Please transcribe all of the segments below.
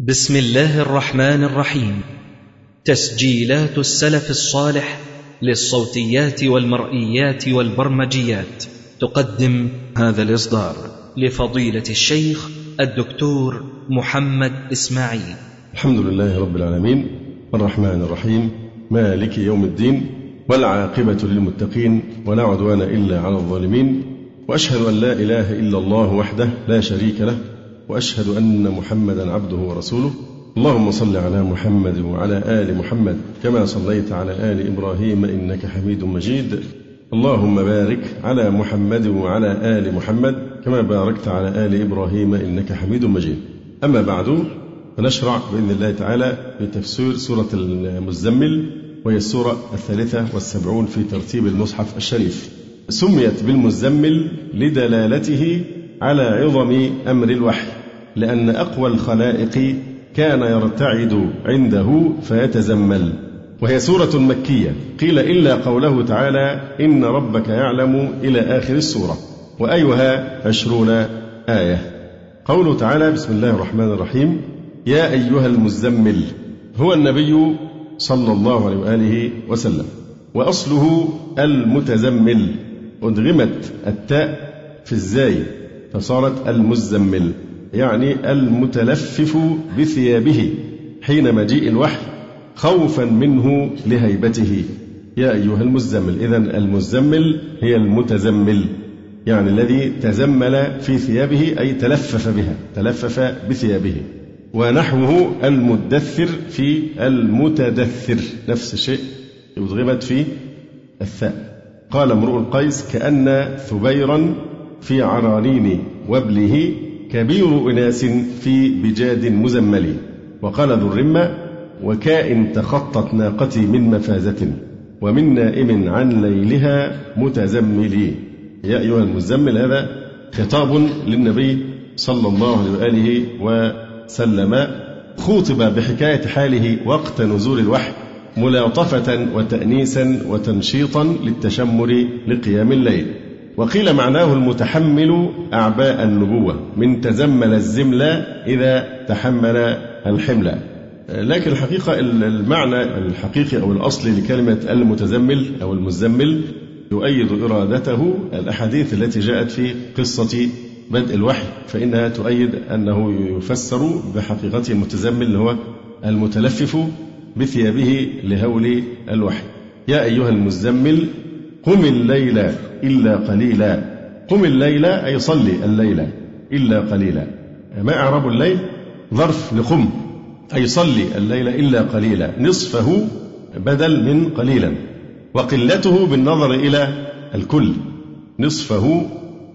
بسم الله الرحمن الرحيم. تسجيلات السلف الصالح للصوتيات والمرئيات والبرمجيات. تقدم هذا الإصدار لفضيلة الشيخ الدكتور محمد إسماعيل. الحمد لله رب العالمين. الرحمن الرحيم. مالك يوم الدين. والعاقبة للمتقين. ولا عدوان إلا على الظالمين. وأشهد أن لا إله إلا الله وحده لا شريك له. وأشهد أن محمدا عبده ورسوله. اللهم صل على محمد وعلى آل محمد كما صليت على آل إبراهيم إنك حميد مجيد. اللهم بارك على محمد وعلى آل محمد كما باركت على آل إبراهيم إنك حميد مجيد. أما بعد فنشرع بإذن الله تعالى بتفسير سورة المزمل وهي السورة الثالثة والسبعون في ترتيب المصحف الشريف. سميت بالمزمل لدلالته على عظم أمر الوحي. لأن أقوى الخلائق كان يرتعد عنده فيتزمل. وهي سورة مكية. قيل إلا قوله تعالى إن ربك يعلم إلى آخر السورة. وأيها عشرون آية. قوله تعالى بسم الله الرحمن الرحيم. يا أيها المزمل. هو النبي صلى الله عليه وآله وسلم. وأصله المتزمل. أدغمت التاء في الزاي فصارت المزمل. يعني المتلفف بثيابه حين مجيء الوحي خوفا منه لهيبته. يا أيها المزمل إذا المزمل هي المتزمل يعني الذي تزمل في ثيابه أي تلفف بها تلفف بثيابه. ونحوه المدثر في المتدثر نفس الشيء أدغمت في الثاء. قال امرؤ القيس كأن ثبيرا في عرانين وابله كبير أناس في بجاد مزمل وقال ذو الرمة وكائن تخطت ناقتي من مفازة ومن نائم عن ليلها متزمل. يا أيها المزمل هذا خطاب للنبي صلى الله عليه وآله وسلم. خوطب بحكاية حاله وقت نزول الوحي ملاطفة وتأنيسا وتنشيطا للتشمر لقيام الليل. وقيل معناه المتحمل أعباء النبوة من تزمل الزمل إذا تحمل الحمل. لكن الحقيقة المعنى الحقيقي أو الأصلي لكلمة المتزمل أو المزمل يؤيد إرادته الأحاديث التي جاءت في قصة بدء الوحي فإنها تؤيد أنه يفسر بحقيقته المتزمل اللي هو المتلفف بثيابه لهول الوحي. يا أيها المزمل قم الليل إلا قليلا. قم الليل أي صلي الليل إلا قليلا. ما إعراب الليل؟ ظرف لقم. أي صلي الليل إلا قليلا. نصفه بدل من قليلا. وقلته بالنظر إلى الكل. نصفه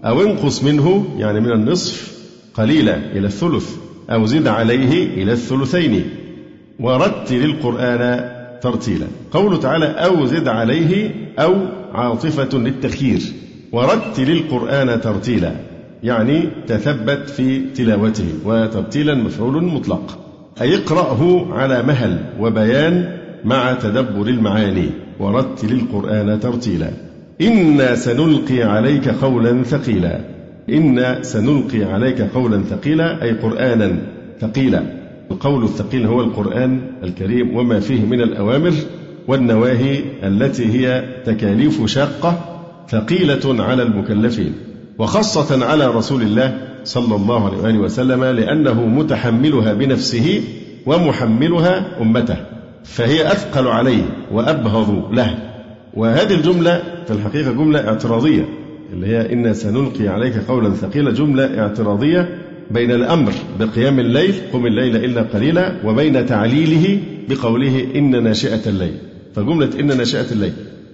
أو انقص منه يعني من النصف قليلا إلى الثلث. أو زد عليه إلى الثلثين. ورتل القرآن ترتيلا. قوله تعالى أو زد عليه أو عاطفة للتخيير ورتل القرآن ترتيلا يعني تثبت في تلاوته وترتيلا مفعول مطلق. أي اقرأه على مهل وبيان مع تدبر المعاني ورتل القرآن ترتيلا. إنا سنلقي عليك قولا ثقيلا. إنا سنلقي عليك قولا ثقيلا أي قرآنا ثقيلا. القول الثقيل هو القرآن الكريم وما فيه من الأوامر والنواهي التي هي تكاليف شاقة ثقيلة على المكلفين وخاصة على رسول الله صلى الله عليه وآله وسلم لأنه متحملها بنفسه ومحملها أمته فهي أثقل عليه وأبهض له. وهذه الجملة في الحقيقة جملة اعتراضية اللي هي إنا سنلقي عليك قولا ثقيلا جملة اعتراضية بين الأمر بقيام الليل قم الليل إلا قليلا وبين تعليله بقوله إن ناشئة الليل. فجملة إن ناشئة الليل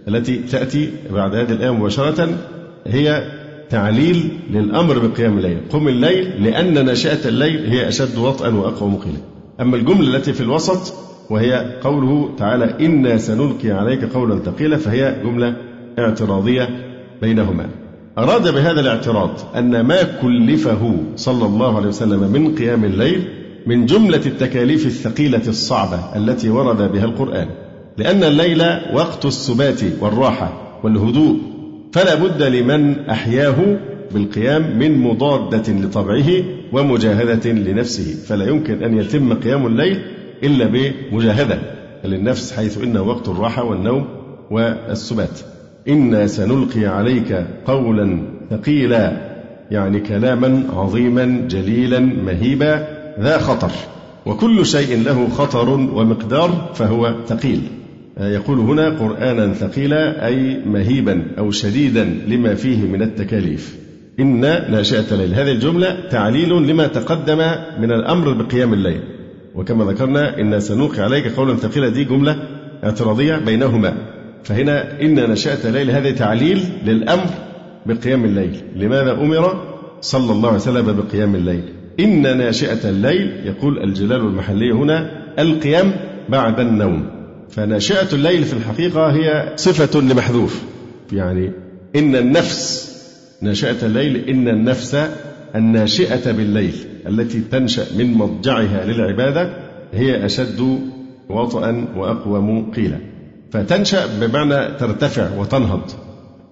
التي تأتي بعد هذه الآية مباشرة هي تعليل للأمر بقيام الليل قم الليل لأن ناشئة الليل هي أشد وطئا وأقوى مقيلا. أما الجملة التي في الوسط وهي قوله تعالى إنا سنلقي عليك قولا ثقيلا فهي جملة اعتراضية بينهما. أراد بهذا الاعتراض أن ما كلفه صلى الله عليه وسلم من قيام الليل من جملة التكاليف الثقيلة الصعبة التي ورد بها القرآن. لأن الليل وقت السبات والراحة والهدوء فلا بد لمن أحياه بالقيام من مضادة لطبعه ومجاهدة لنفسه فلا يمكن أن يتم قيام الليل إلا بمجاهدة للنفس حيث إنه وقت الراحة والنوم والسبات. إنا سنلقي عليك قولا ثقيلا يعني كلاما عظيما جليلا مهيبا ذا خطر. وكل شيء له خطر ومقدار فهو ثقيل. يقول هنا قرآنا ثقيلا أي مهيبا أو شديدا لما فيه من التكاليف. إن ناشئة الليل هذه الجملة تعليل لما تقدم من الأمر بقيام الليل. وكما ذكرنا إن سنلقي عليك قولا ثقيلا دي جملة اعتراضية بينهما. فهنا إن نشأة الليل هذا تعليل للأمر بقيام الليل. لماذا أمر؟ صلى الله عليه وسلم بقيام الليل. إن ناشئة الليل يقول الجلال المحلي هنا القيام بعد النوم. فناشئة الليل في الحقيقة هي صفة لمحذوف. يعني إن النفس ناشئة الليل إن النفس الناشئة بالليل التي تنشأ من مضجعها للعبادة هي أشد وطئا وأقوم قيلا. فتنشأ بمعنى ترتفع وتنهض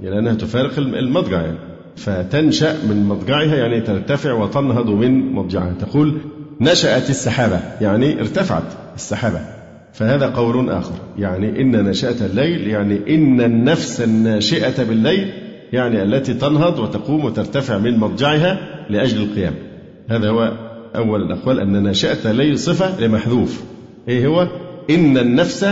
يعني أنها تفارق المضجع. يعني فتنشأ من مضجعها يعني ترتفع وتنهض من مضجعها. تقول نشأت السحابة يعني ارتفعت السحابة. فهذا قول آخر. يعني إن نشأة الليل يعني إن النفس الناشئة بالليل يعني التي تنهض وتقوم وترتفع من مضجعها لأجل القيام. هذا هو أول الأقوال أن ناشئة الليل صفة لمحذوف. إيه هو؟ إن النفس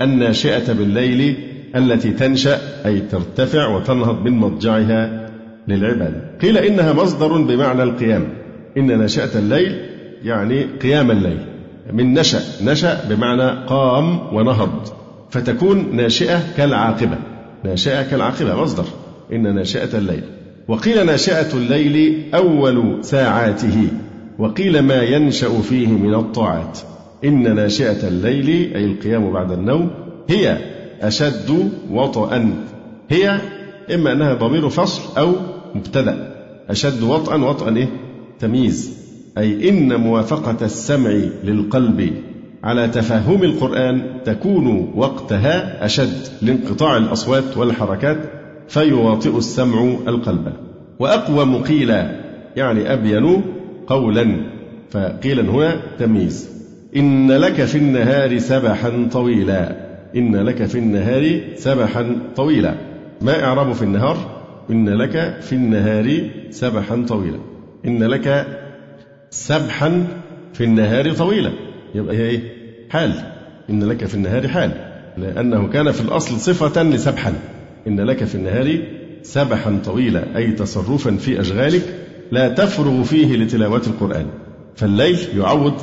الناشئة بالليل التي تنشأ أي ترتفع وتنهض من مضجعها للعبادة. قيل إنها مصدر بمعنى القيام. إن نشأة الليل يعني قيام الليل. من نشأ نشأ بمعنى قام ونهض فتكون ناشئة كالعاقبة ناشئة كالعاقبة مصدر إن ناشئة الليل. وقيل ناشئة الليل أول ساعاته وقيل ما ينشأ فيه من الطاعات. إن ناشئة الليل أي القيام بعد النوم هي أشد وطئا. هي إما أنها ضمير فصل أو مبتدأ. أشد وطئا وطئا إيه؟ تمييز. أي إن موافقة السمع للقلب على تفهم القرآن تكون وقتها أشد لانقطاع الأصوات والحركات فيواطئ السمع القلب. وأقوم قيل يعني أبين قولا فقيلا هنا تمييز. إن لك في النهار سبحا طويلا. إن لك في النهار سبحا طويلا. ما إعراب في النهار؟ إن لك في النهار سبحا طويلا. إن لك سبحا في النهار طويلا. يبقى هي إيه؟ حال. إن لك في النهار حال. لأنه كان في الأصل صفة لسبحا. إن لك في النهار سبحا طويلا أي تصرفا في أشغالك لا تفرغ فيه لتلاوة القرآن. فالليل يعوض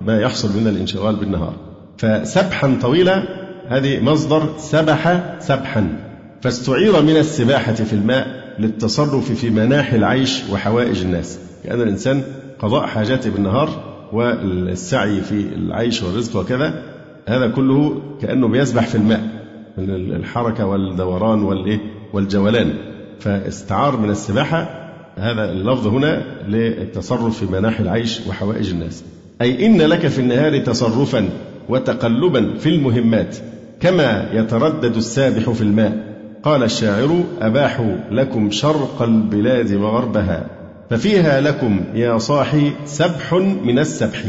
ما يحصل من الانشغال بالنهار. فسبحا طويلا هذه مصدر سبح سبحا. فاستعير من السباحة في الماء للتصرف في مناحي العيش وحوائج الناس. كأن الإنسان قضاء حاجاته بالنهار والسعي في العيش والرزق وكذا هذا كله كأنه بيسبح في الماء من الحركة والدوران والإيه؟ والجولان. فاستعار من السباحة هذا اللفظ هنا للتصرف في مناحي العيش وحوائج الناس. أي إن لك في النهار تصرفا وتقلبا في المهمات كما يتردد السابح في الماء. قال الشاعر أباحوا لكم شرق البلاد وغربها. ففيها لكم يا صاحي سبح من السبح.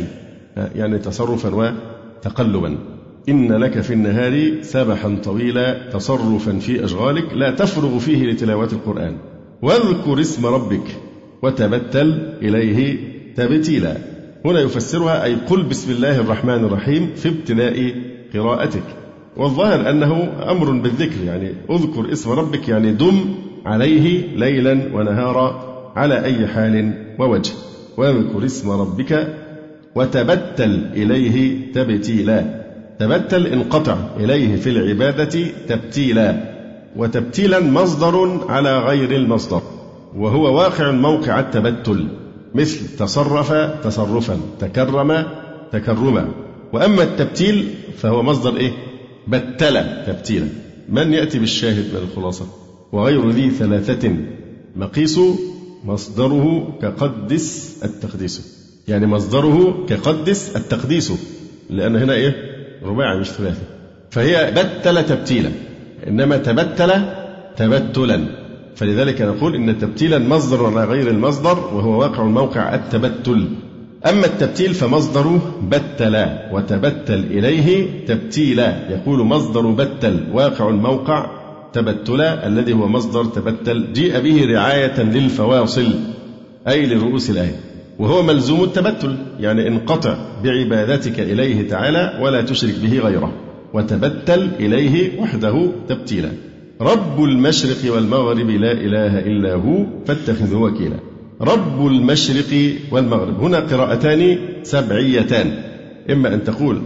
يعني تصرفا وتقلبا. إن لك في النهار سبحا طويلا تصرفا في أشغالك لا تفرغ فيه لتلاوة القرآن. واذكر اسم ربك وتبتل إليه تبتيلا. هنا يفسرها أي قل بسم الله الرحمن الرحيم في ابتداء قراءتك. والظاهر أنه أمر بالذكر يعني اذكر اسم ربك يعني دم عليه ليلا ونهارا. على أي حال ووجه. واذكر اسم ربك وتبتل إليه تبتيلا. تبتل انقطع إليه في العبادة تبتيلا. وتبتيلا مصدر على غير المصدر. وهو واقع موقع التبتل. مثل تصرف تصرفا تكرم تكرما. وأما التبتيل فهو مصدر إيه؟ بتل تبتيلا. من يأتي بالشاهد من الخلاصة؟ وغير ذي ثلاثة. مقيس مصدره كقدس التقديس. يعني مصدره كقدس التقديس. لأن هنا إيه؟ رباعي مش ثلاثي فهي بتل تبتيلا. إنما تبتل تبتلا. فلذلك نقول إن التبتيل المصدر ولا غير المصدر وهو واقع الموقع التبتل. أما التبتيل فمصدره بتلا وتبتل إليه تبتيلا. يقول مصدر بتل واقع الموقع تبتلا الذي هو مصدر تبتل جيء به رعاية للفواصل أي لرؤوس الآية. وهو ملزوم التبتل يعني انقطع بعبادتك إليه تعالى ولا تشرك به غيره. وتبتل إليه وحده تبتيلا. رب المشرق والمغرب لا إله إلا هو فاتخذه وكيلا. رب المشرق والمغرب هنا قراءتان سبعيتان. إما أن تقول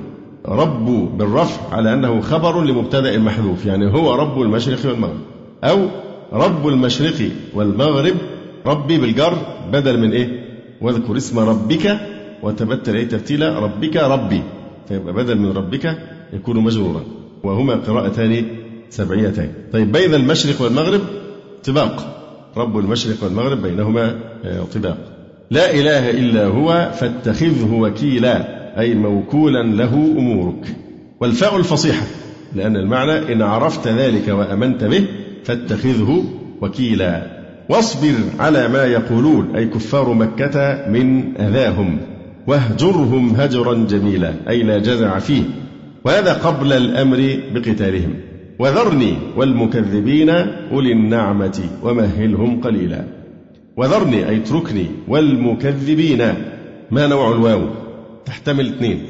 رب بالرفع على أنه خبر لمبتدأ محذوف يعني هو رب المشرق والمغرب. أو رب المشرق والمغرب ربي بالجر بدل من إيه؟ واذكر اسم ربك وتبتل أي تبتيلا ربك ربي. فيبقى بدل من ربك يكون مجرورا. وهما قراءتان سبعيتين طيب بين المشرق والمغرب طباق. رب المشرق والمغرب بينهما آه، طباق. لا إله إلا هو فاتخذه وكيلا. أي موكولا له أمورك. والفاء الفصيحة لأن المعنى إن عرفت ذلك وأمنت به فاتخذه وكيلا. واصبر على ما يقولون أي كفار مكة من أذاهم. واهجرهم هجرا جميلا أي لا جزع فيه. وهذا قبل الأمر بقتالهم. وذرني والمكذبين أولي النعمة ومهلهم قليلا. وذرني أي اتركني والمكذبين. ما نوع الواو؟ تحتمل اثنين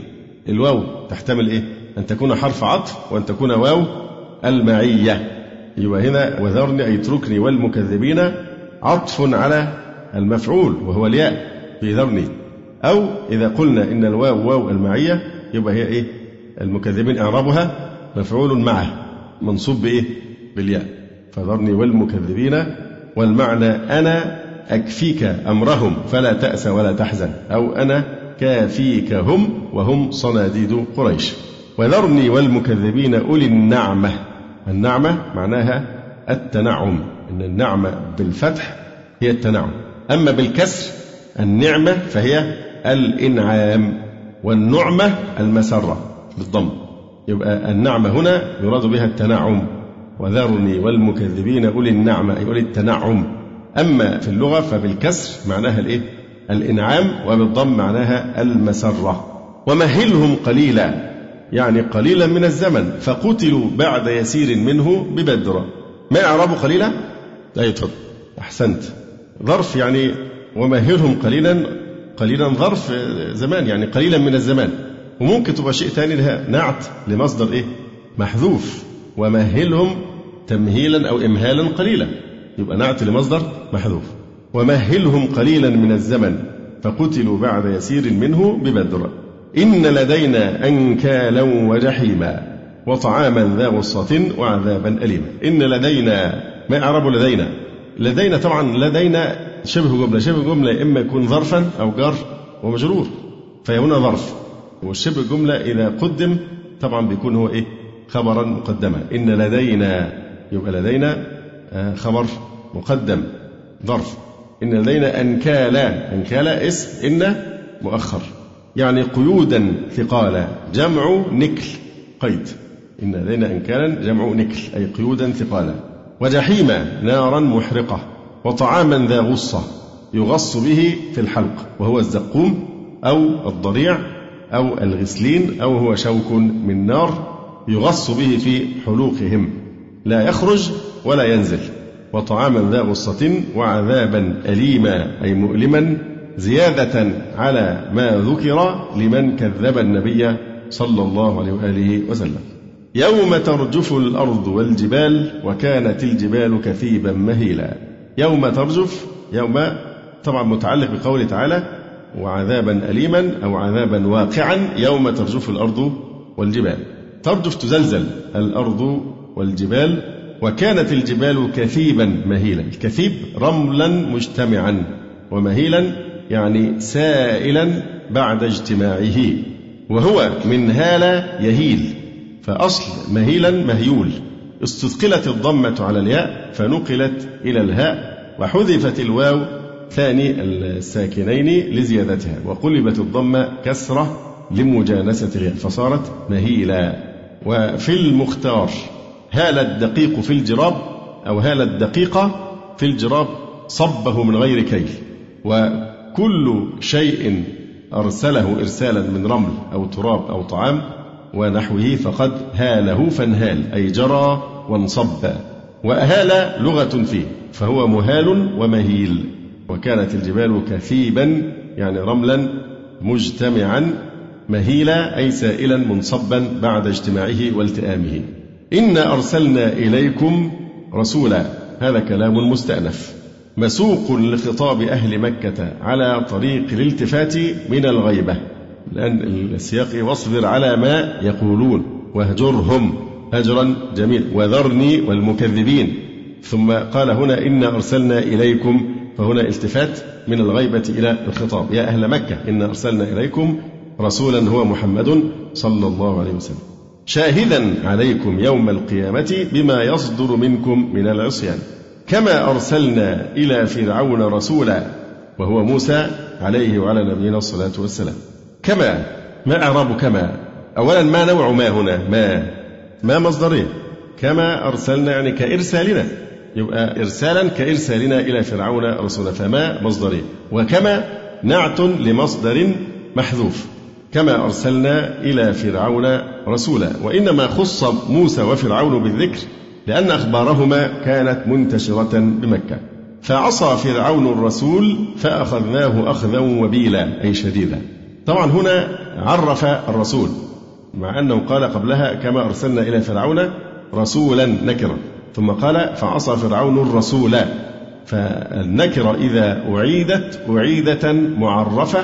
الواو تحتمل إيه؟ أن تكون حرف عطف وأن تكون واو المعية. يبقى هنا وذرني أي اتركني والمكذبين عطف على المفعول وهو الياء في ذرني. أو إذا قلنا إن الواو واو المعية يبقى هي إيه؟ المكذبين إعرابها مفعول معه منصوب بإيه؟ بالياء. فذرني والمكذبين والمعنى أنا أكفيك أمرهم فلا تأس ولا تحزن. أو أنا كافيك هم وهم صناديد قريش. وذرني والمكذبين أولي النعمة. النعمة معناها التنعم إن النعمة بالفتح هي التنعم. أما بالكسر النعمة فهي الإنعام والنعمة المسرة بالضم. يبقى النعمة هنا يراد بها التنعم. وذرني والمكذبين أولي النعمة أي أولي التنعم. أما في اللغة فبالكسر معناها الإيه؟ الإنعام وبالضم معناها المسرة. ومهلهم قليلا يعني قليلا من الزمن فقتلوا بعد يسير منه ببدر. ما إعراب قليلا؟ لا يتفضل أحسنت. ظرف يعني ومهلهم قليلا قليلا ظرف زمان يعني قليلا من الزمان. وممكن تبقى شيء ثاني لها نعت لمصدر إيه؟ محذوف. ومهلهم تمهيلا أو إمهالا قليلا. يبقى نعت لمصدر محذوف. ومهلهم قليلا من الزمن فقتلوا بعد يسير منه ببدر. إن لدينا أنكالا وجحيما وطعاما ذا غصة وعذابا أليما. إن لدينا ما أعرب لدينا؟ لدينا طبعا لدينا شبه جملة شبه جملة إما يكون ظرفا أو جار ومجرور فهنا ظرف. والشبه جملة إذا قدم طبعا بيكون هو إيه؟ خبرا مقدما. إن لدينا يبقى لدينا آه، خبر مقدم ظرف. إن لدينا أنكالا. أنكالا اسم إن مؤخر. يعني قيودا ثقالا. جمع نكل قيد. إن لدينا أنكالا جمع نكل أي قيودا ثقالا. وجحيما نارا محرقة. وطعاما ذا غصة. يغص به في الحلق. وهو الزقوم أو الضريع أو الغسلين أو هو شوك من نار يغص به في حلوقهم. لا يخرج ولا ينزل. وطعاما ذا غصة وعذابا أليما أي مؤلما زيادة على ما ذكر لمن كذب النبي صلى الله عليه وآله وسلم. يوم ترجف الأرض والجبال وكانت الجبال كثيبا مهيلا. يوم ترجف يوم طبعا متعلق بقوله تعالى وعذابا أليما أو عذابا واقعا يوم ترجف الأرض والجبال. ترجف تزلزل الأرض والجبال وكانت الجبال كثيبا مهيلا. الكثيب رملا مجتمعا ومهيلا يعني سائلا بعد اجتماعه وهو من هال يهيل. فأصل مهيلا مهيول. استثقلت الضمة على الياء فنقلت إلى الهاء وحذفت الواو ثاني الساكنين لزيادتها. وقلبت الضمة كسرة لمجانسة الياء فصارت مهيلا. وفي المختار هال الدقيق في الجراب أو هال الدقيقة في الجراب صبه من غير كيل. وكل شيء أرسله إرسالا من رمل أو تراب أو طعام ونحوه فقد هاله فانهال أي جرى وانصب. وأهال لغة فيه فهو مهال ومهيل. وكانت الجبال كثيبا يعني رملا مجتمعا مهيلا أي سائلا منصبا بعد اجتماعه والتئامه. إنا أرسلنا إليكم رسولا. هذا كلام مستأنف. مسوق لخطاب أهل مكة على طريق الالتفات من الغيبة. لأن السياق واصبر على ما يقولون واهجرهم هجرا جميل وذرني والمكذبين. ثم قال هنا إنا أرسلنا إليكم. فهنا التفات من الغيبة إلى الخطاب. يا أهل مكة إنا أرسلنا إليكم رسولا هو محمد صلى الله عليه وسلم. شاهدا عليكم يوم القيامة بما يصدر منكم من العصيان. كما أرسلنا إلى فرعون رسولا وهو موسى عليه وعلى نبينا الصلاة والسلام. كما ما إعراب كما؟ أولا ما نوع ما هنا؟ ما ما مصدرين كما أرسلنا يعني كإرسالنا. يبقى إرسالا كإرسالنا إلى فرعون رسولا فما مصدرين وكما نعت لمصدر محذوف. كما أرسلنا إلى فرعون رسولا. وإنما خص موسى وفرعون بالذكر لأن أخبارهما كانت منتشرة بمكة. فعصى فرعون الرسول فأخذناه أخذا وبيلا أي شديدا. طبعا هنا عرف الرسول مع أنه قال قبلها كما أرسلنا إلى فرعون رسولا نكرا. ثم قال فعصى فرعون الرسول فالنكرة إذا أعيدت أعيدت معرفة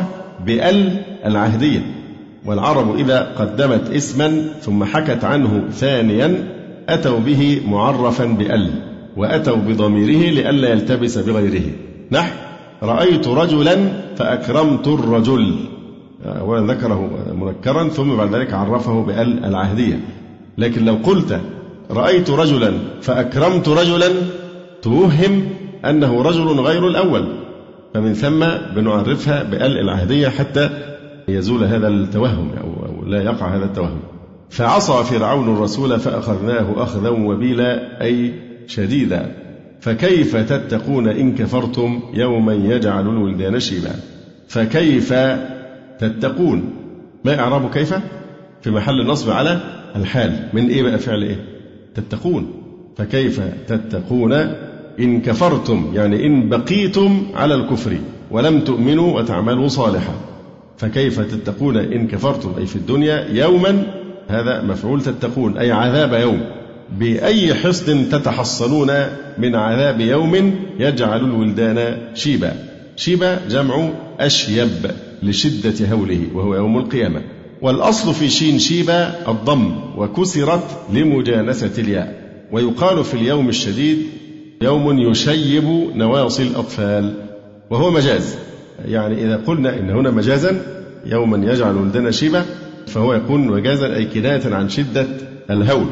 بأل العهدية. والعرب إذا قدمت اسما ثم حكت عنه ثانيا أتوا به معرفا بأل وأتوا بضميره لئلا يلتبس بغيره. نحو رأيت رجلا فأكرمت الرجل. أولا ذكره منكرا ثم بعد ذلك عرفه بأل العهدية. لكن لو قلت رأيت رجلا فأكرمت رجلا توهم أنه رجل غير الأول. فمن ثم بنعرفها بأل العهدية حتى يزول هذا التوهم أو لا يقع هذا التوهم. فعصى فرعون الرسول فأخذناه أخذا وبيلا أي شديدا. فكيف تتقون إن كفرتم يوما يجعل الولدان شيبا فكيف تتقون؟ ما إعراب كيف؟ في محل النصب على الحال. من إيه بقى فعل إيه؟ تتقون. فكيف تتقون إن كفرتم؟ يعني إن بقيتم على الكفر ولم تؤمنوا وتعملوا صالحا. فكيف تتقون إن كفرتم؟ أي في الدنيا يوما هذا مفعول تتقون أي عذاب يوم. بأي حصن تتحصنون من عذاب يوم يجعل الولدان شيبا. شيبا جمع أشيب لشدة هوله وهو يوم القيامة. والأصل في شين شيبا الضم وكسرت لمجانسة الياء. ويقال في اليوم الشديد يوم يشيب نواصي الأطفال وهو مجاز. يعني إذا قلنا إن هنا مجازا يوما يجعل ولدنا شيبا فهو يكون مجازا أي كناية عن شدة الهول.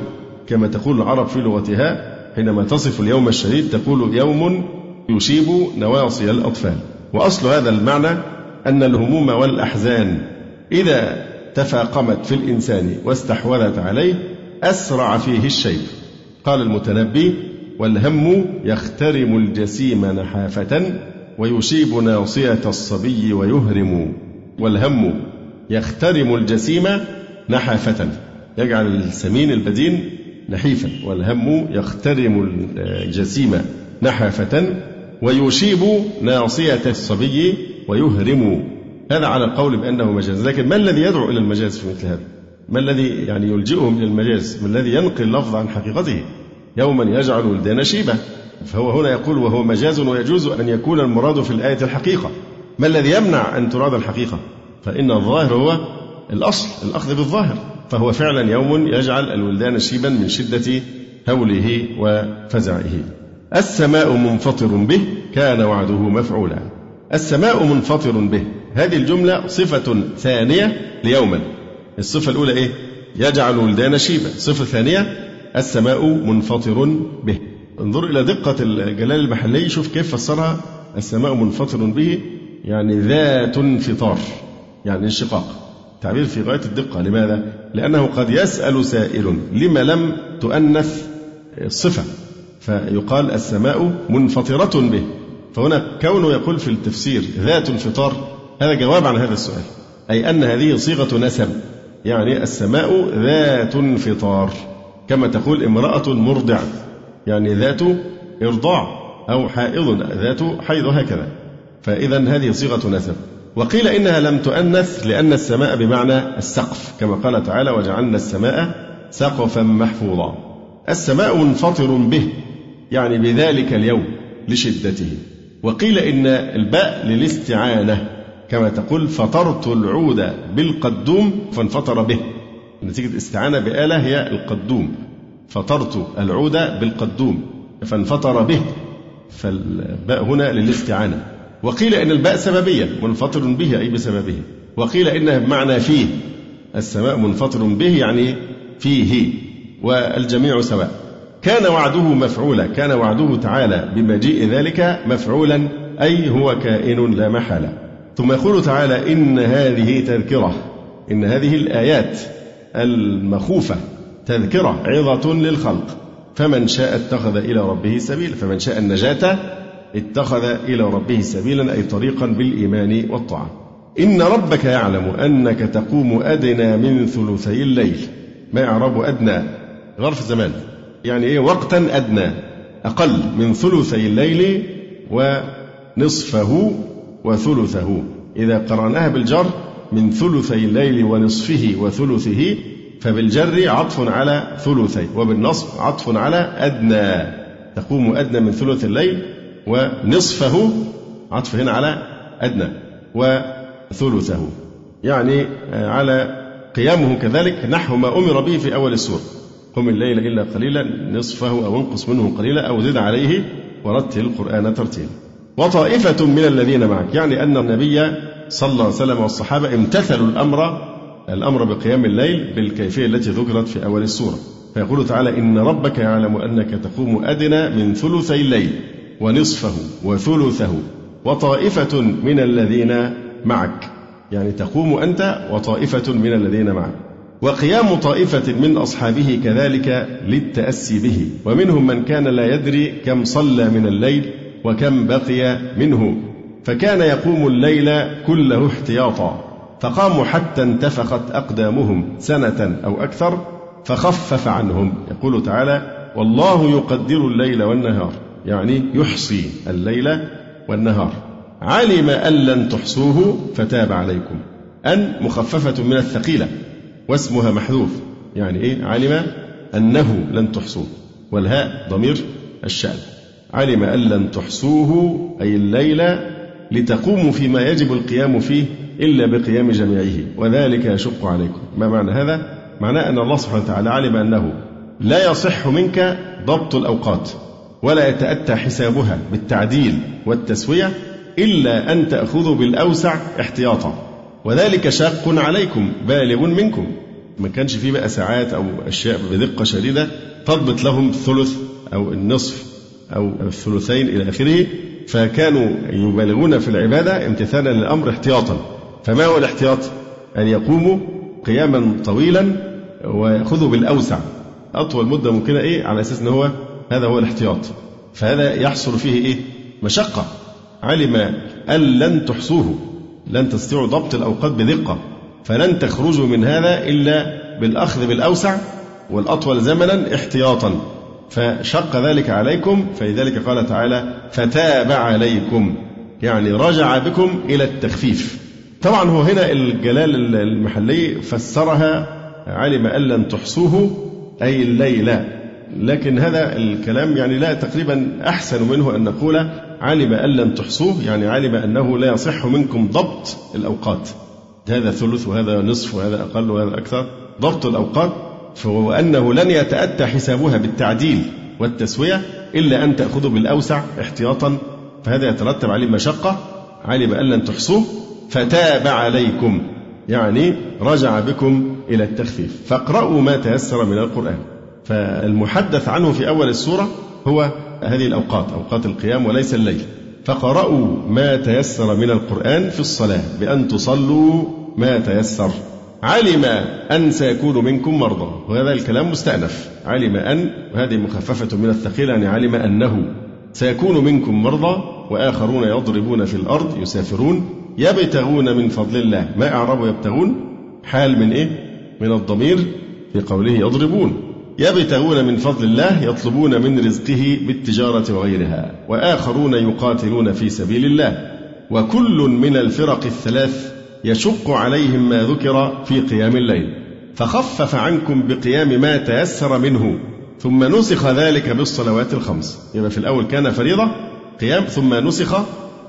كما تقول العرب في لغتها حينما تصف اليوم الشديد تقول يوم يشيب نواصي الأطفال. وأصل هذا المعنى أن الهموم والأحزان إذا تفاقمت في الإنسان واستحوذت عليه أسرع فيه الشيب. قال المتنبي والهم يخترم الجسيم نحافة ويشيب ناصية الصبي ويهرم والهم يخترم الجسيم نحافة. يجعل السمين البدين نحيفا والهم يخترم الجسيم نحافة. ويشيب ناصية الصبي ويهرم. هذا على القول بأنه مجاز. لكن ما الذي يدعو إلى المجاز في مثل هذا؟ ما الذي يعني يلجئهم إلى المجاز؟ ما الذي ينقل اللفظ عن حقيقته؟ يوما يجعل ولدان شيبة فهو هنا يقول وهو مجاز ويجوز أن يكون المراد في الآية الحقيقة. ما الذي يمنع أن تراد الحقيقة؟ فإن الظاهر هو الأصل الأخذ بالظاهر. فهو فعلا يوم يجعل الولدان شيبا من شدة هوله وفزعه. السماء منفطر به كان وعده مفعولا. السماء منفطر به. هذه الجملة صفة ثانية ليوما. الصفة الأولى إيه؟ يجعل ولدان شيبا. الصفة الثانية السماء منفطر به. انظر إلى دقة الجلال المحلي شوف كيف فسرها. السماء منفطر به يعني ذات انفطار يعني انشقاق. تعبير في غاية الدقة. لماذا؟ لأنه قد يسأل سائل لما لم تؤنث الصفة فيقال السماء منفطرة به. فهنا كونه يقول في التفسير ذات انفطار هذا جواب عن هذا السؤال. أي أن هذه صيغة نسب يعني السماء ذات انفطار. كما تقول امرأة مرضع يعني ذات إرضاع أو حائض ذات حيض هكذا. فإذا هذه صيغة نسب. وقيل إنها لم تؤنث لأن السماء بمعنى السقف كما قال تعالى وجعلنا السماء سقفا محفوظا السماء منفطر به يعني بذلك اليوم لشدته. وقيل إن الباء للاستعانة كما تقول فطرت العود بالقدوم فانفطر به نتيجة استعانة بآلة هي القدوم. فطرت العود بالقدوم فانفطر به فالباء هنا للاستعانة. وقيل إن الباء سببية منفطر به أي بسببه. وقيل إنها بمعنى فيه السماء منفطر به يعني فيه والجميع سواء. كان وعده مفعولا كان وعده تعالى بمجيء ذلك مفعولا أي هو كائن لا محالة. ثم يقول تعالى إن هذه تذكرة إن هذه الآيات المخوفة تذكرة عظة للخلق. فمن شاء اتخذ إلى ربه سبيل فمن شاء النجاة اتخذ إلى ربه سبيلا أي طريقا بالإيمان والطاعة. إن ربك يعلم أنك تقوم أدنى من ثلثي الليل. ما يعرب أدنى؟ ظرف زمان. يعني إيه؟ وقتا أدنى. أقل من ثلثي الليل ونصفه وثلثه. إذا قرأناها بالجر من ثلثي الليل ونصفه وثلثه فبالجر عطف على ثلثي وبالنصب عطف على أدنى. تقوم أدنى من ثلث الليل ونصفه عطف هنا على أدنى وثلثه. يعني على قيامه كذلك نحو ما أمر به في أول السورة قم الليل إلا قليلا نصفه أو انقص منه قليلا أو زد عليه ورتل القرآن ترتيلا. وطائفة من الذين معك يعني أن النبي صلى الله عليه وسلم والصحابة امتثلوا الأمر الأمر بقيام الليل بالكيفية التي ذكرت في أول السورة. فيقول تعالى إن ربك يعلم أنك تقوم أدنى من ثلثي الليل ونصفه وثلثه وطائفة من الذين معك. يعني تقوم أنت وطائفة من الذين معك. وقيام طائفة من أصحابه كذلك للتأسي به. ومنهم من كان لا يدري كم صلى من الليل وكم بقي منه. فكان يقوم الليل كله احتياطا. فقاموا حتى انتفخت أقدامهم سنة أو أكثر فخفف عنهم. يقول تعالى والله يقدر الليل والنهار. يعني يحصي الليل والنهار. علم أن لن تحصوه فتاب عليكم. أن مخففة من الثقيلة واسمها محذوف. يعني إيه؟ علم أنه لن تحصوه. والهاء ضمير الشأن. علم أن لن تحصوه أي الليل لتقوموا فيما يجب القيام فيه إلا بقيام جميعه وذلك يشق عليكم. ما معنى هذا؟ معناه أن الله سبحانه وتعالى علم أنه لا يصح منك ضبط الأوقات ولا يتأتى حسابها بالتعديل والتسوية إلا أن تأخذوا بالأوسع احتياطا. وذلك شاق عليكم بالغ منكم. ما كانش فيه بقى ساعات أو أشياء بدقة شديدة تضبط لهم الثلث أو النصف أو الثلثين إلى آخره فكانوا يبالغون في العبادة امتثالا للأمر احتياطا. فما هو الاحتياط؟ أن يقوموا قياما طويلا ويأخذوا بالأوسع. أطول مدة ممكنة إيه؟ على أساس أن هو هذا هو الاحتياط. فهذا يحصل فيه إيه؟ مشقة. علم أن لن تحصوه لن تستطيعوا ضبط الأوقات بدقة. فلن تخرجوا من هذا إلا بالأخذ بالأوسع والأطول زمنا احتياطا. فشق ذلك عليكم فلذلك قال تعالى فتاب عليكم. يعني رجع بكم إلى التخفيف. طبعا هو هنا الجلال المحلي فسرها علم أن لن تحصوه أي الليل لكن هذا الكلام يعني لا تقريبا أحسن منه أن نقول علم أن لن تحصوه يعني علم أنه لا يصح منكم ضبط الأوقات. هذا ثلث وهذا نصف وهذا أقل وهذا أكثر. ضبط الأوقات وأنه لن يتأتى حسابها بالتعديل والتسوية إلا أن تأخذوا بالأوسع احتياطا. فهذا يترتب عليه مشقة علم أن لن تحصوه. فتاب عليكم يعني رجع بكم إلى التخفيف. فاقرأوا ما تيسر من القرآن. فالمحدث عنه في أول السورة هو هذه الأوقات أوقات القيام وليس الليل. فقرأوا ما تيسر من القرآن في الصلاة بأن تصلوا ما تيسر. علم أن سيكون منكم مرضى. وهذا الكلام مستأنف. علم أن وهذه مخففة من الثقيل يعني علم أنه سيكون منكم مرضى وآخرون يضربون في الأرض يسافرون يبتغون من فضل الله. ما أعرب يبتغون؟ حال من إيه؟ من الضمير في قوله يضربون. يبتغون من فضل الله يطلبون من رزقه بالتجارة وغيرها وآخرون يقاتلون في سبيل الله. وكل من الفرق الثلاث يشق عليهم ما ذكر في قيام الليل. فخفف عنكم بقيام ما تيسر منه. ثم نسخ ذلك بالصلوات الخمس. يبقى في الأول كان فريضة قيام ثم نسخ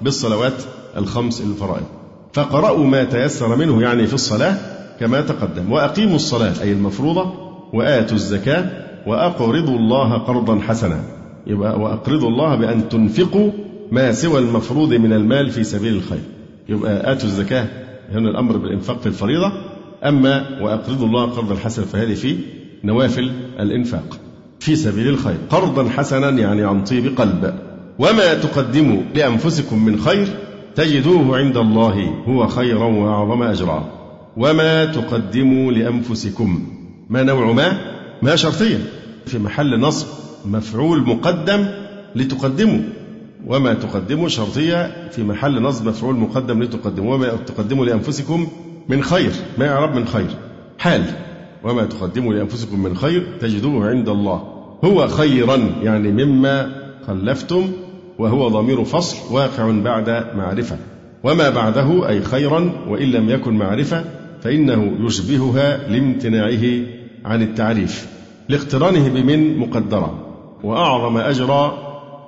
بالصلوات الخمس الفرائض. فقرأوا ما تيسر منه يعني في الصلاة كما تقدم. وأقيموا الصلاة أي المفروضة وآتوا الزكاة وأقرضوا الله قرضا حسنا. يبقى وأقرضوا الله بأن تنفقوا ما سوى المفروض من المال في سبيل الخير. يبقى آتوا الزكاة هنا الأمر بالإنفاق في الفريضة. أما وأقرضوا الله قرضا حسنا فهذه في نوافل الإنفاق في سبيل الخير. قرضا حسنا يعني عن طيب قلب. وما تقدموا لأنفسكم من خير تجدوه عند الله هو خيرا وأعظم أجرا. وما تقدموا لأنفسكم. ما نوع ما؟ ما شرطية. في محل نصب مفعول مقدم لتقدموا. وما تقدموا شرطية. في محل نصب مفعول مقدم لتقدموا. وما تقدموا لأنفسكم من خير. ما يعرب من خير؟ حال. وما تقدموا لأنفسكم من خير تجدوه عند الله. هو خيرا يعني مما خلفتم وهو ضمير فصل واقع بعد معرفة. وما بعده أي خيرا وإن لم يكن معرفة فإنه يشبهها لامتناعه عن التعريف لاقترانه بمن مقدرة. وأعظم أجرا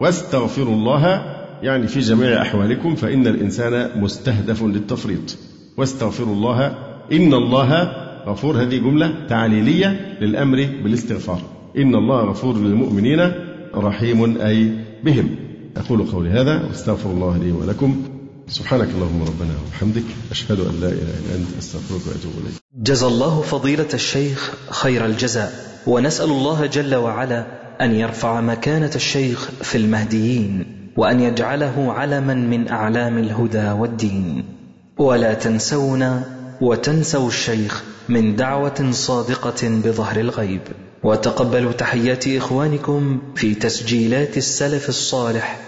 واستغفروا الله يعني في جميع أحوالكم فإن الإنسان مستهدف للتفريط. واستغفروا الله إن الله غفور. هذه جملة تعليلية للأمر بالاستغفار. إن الله غفور للمؤمنين رحيم أي بهم. أقول قولي هذا واستغفر الله لي ولكم. سبحانك اللهم ربنا وبحمدك أشهد أن لا إله إلا أنت أستغفرك وأتوب إليك. جزى الله فضيلة الشيخ خير الجزاء ونسأل الله جل وعلا أن يرفع مكانة الشيخ في المهديين وأن يجعله علما من أعلام الهدى والدين. ولا تنسونا وتنسوا الشيخ من دعوة صادقة بظهر الغيب. وتقبلوا تحيات إخوانكم في تسجيلات السلف الصالح